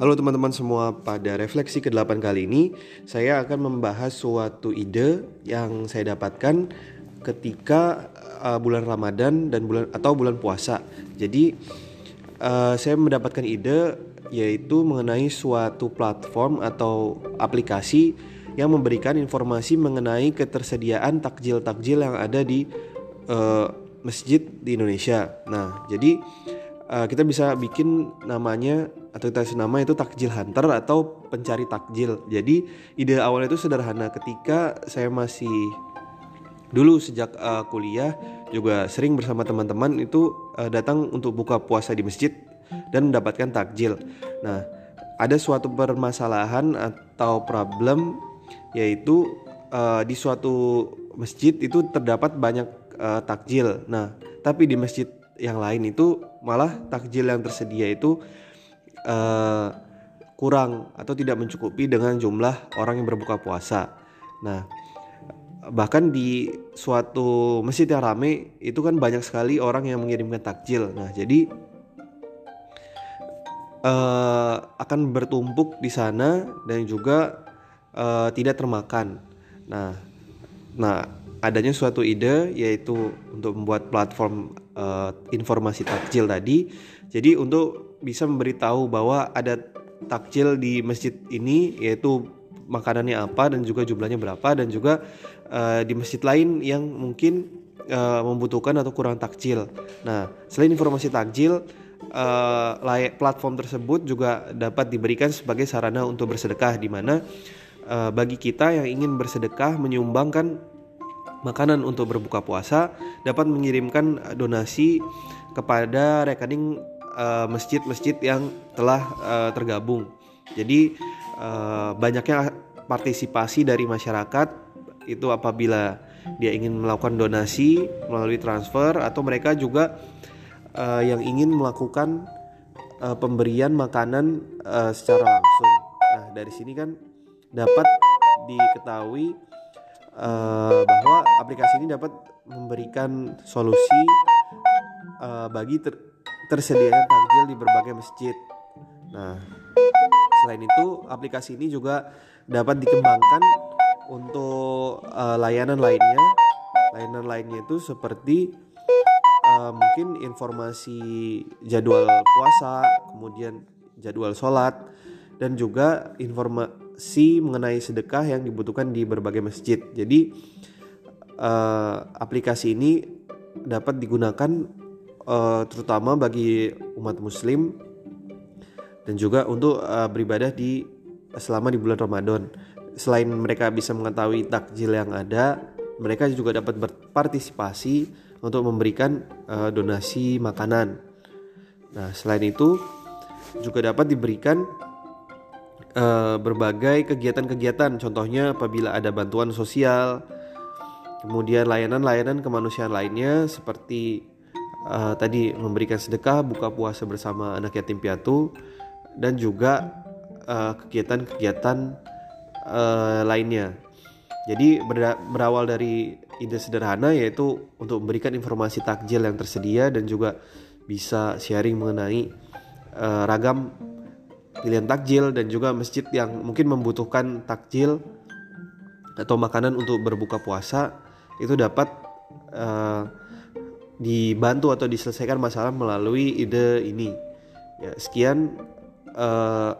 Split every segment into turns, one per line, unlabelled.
Halo teman-teman semua, pada refleksi ke-8 kali ini saya akan membahas suatu ide yang saya dapatkan ketika uh, bulan Ramadan dan bulan atau bulan puasa. Jadi uh, saya mendapatkan ide yaitu mengenai suatu platform atau aplikasi yang memberikan informasi mengenai ketersediaan takjil-takjil yang ada di uh, masjid di Indonesia. Nah, jadi uh, kita bisa bikin namanya atau kita kasih nama itu takjil hunter atau pencari takjil. Jadi ide awalnya itu sederhana ketika saya masih dulu sejak uh, kuliah juga sering bersama teman-teman itu uh, datang untuk buka puasa di masjid dan mendapatkan takjil. Nah, ada suatu permasalahan atau problem yaitu uh, di suatu masjid itu terdapat banyak uh, takjil. Nah, tapi di masjid yang lain itu malah takjil yang tersedia itu uh, kurang atau tidak mencukupi dengan jumlah orang yang berbuka puasa. Nah, bahkan di suatu masjid yang rame itu kan banyak sekali orang yang mengirimkan takjil. Nah, jadi uh, akan bertumpuk di sana dan juga uh, tidak termakan. Nah, nah adanya suatu ide yaitu untuk membuat platform uh, informasi takjil tadi. Jadi untuk bisa memberitahu bahwa ada takjil di masjid ini yaitu makanannya apa dan juga jumlahnya berapa dan juga uh, di masjid lain yang mungkin uh, membutuhkan atau kurang takjil. Nah, selain informasi takjil, uh, platform tersebut juga dapat diberikan sebagai sarana untuk bersedekah di mana uh, bagi kita yang ingin bersedekah menyumbangkan makanan untuk berbuka puasa dapat mengirimkan donasi kepada rekening Eh, masjid-masjid uh, yang telah uh, tergabung. Jadi uh, banyaknya partisipasi dari masyarakat itu apabila dia ingin melakukan donasi melalui transfer atau mereka juga uh, yang ingin melakukan uh, pemberian makanan uh, secara langsung. Nah dari sini kan dapat diketahui uh, bahwa aplikasi ini dapat memberikan solusi uh, bagi ter tersedianya takjil di berbagai masjid. Nah, selain itu aplikasi ini juga dapat dikembangkan untuk uh, layanan lainnya. Layanan lainnya itu seperti uh, mungkin informasi jadwal puasa, kemudian jadwal sholat, dan juga informasi mengenai sedekah yang dibutuhkan di berbagai masjid. Jadi uh, aplikasi ini dapat digunakan uh, terutama bagi umat muslim dan juga untuk uh, beribadah di selama di bulan Ramadan. Selain mereka bisa mengetahui takjil yang ada, mereka juga dapat berpartisipasi untuk memberikan uh, donasi makanan. Nah, selain itu juga dapat diberikan uh, berbagai kegiatan-kegiatan, contohnya apabila ada bantuan sosial, kemudian layanan-layanan kemanusiaan lainnya seperti uh, tadi memberikan sedekah, buka puasa bersama anak yatim piatu, dan juga eh, kegiatan-kegiatan uh, lainnya. Jadi berawal dari ide sederhana yaitu untuk memberikan informasi takjil yang tersedia dan juga bisa sharing mengenai uh, ragam pilihan takjil dan juga masjid yang mungkin membutuhkan takjil atau makanan untuk berbuka puasa itu dapat uh, dibantu atau diselesaikan masalah melalui ide ini. Ya, sekian uh,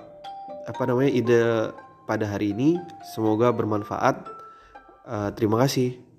apa namanya ide pada hari ini. Semoga bermanfaat. Uh, terima kasih.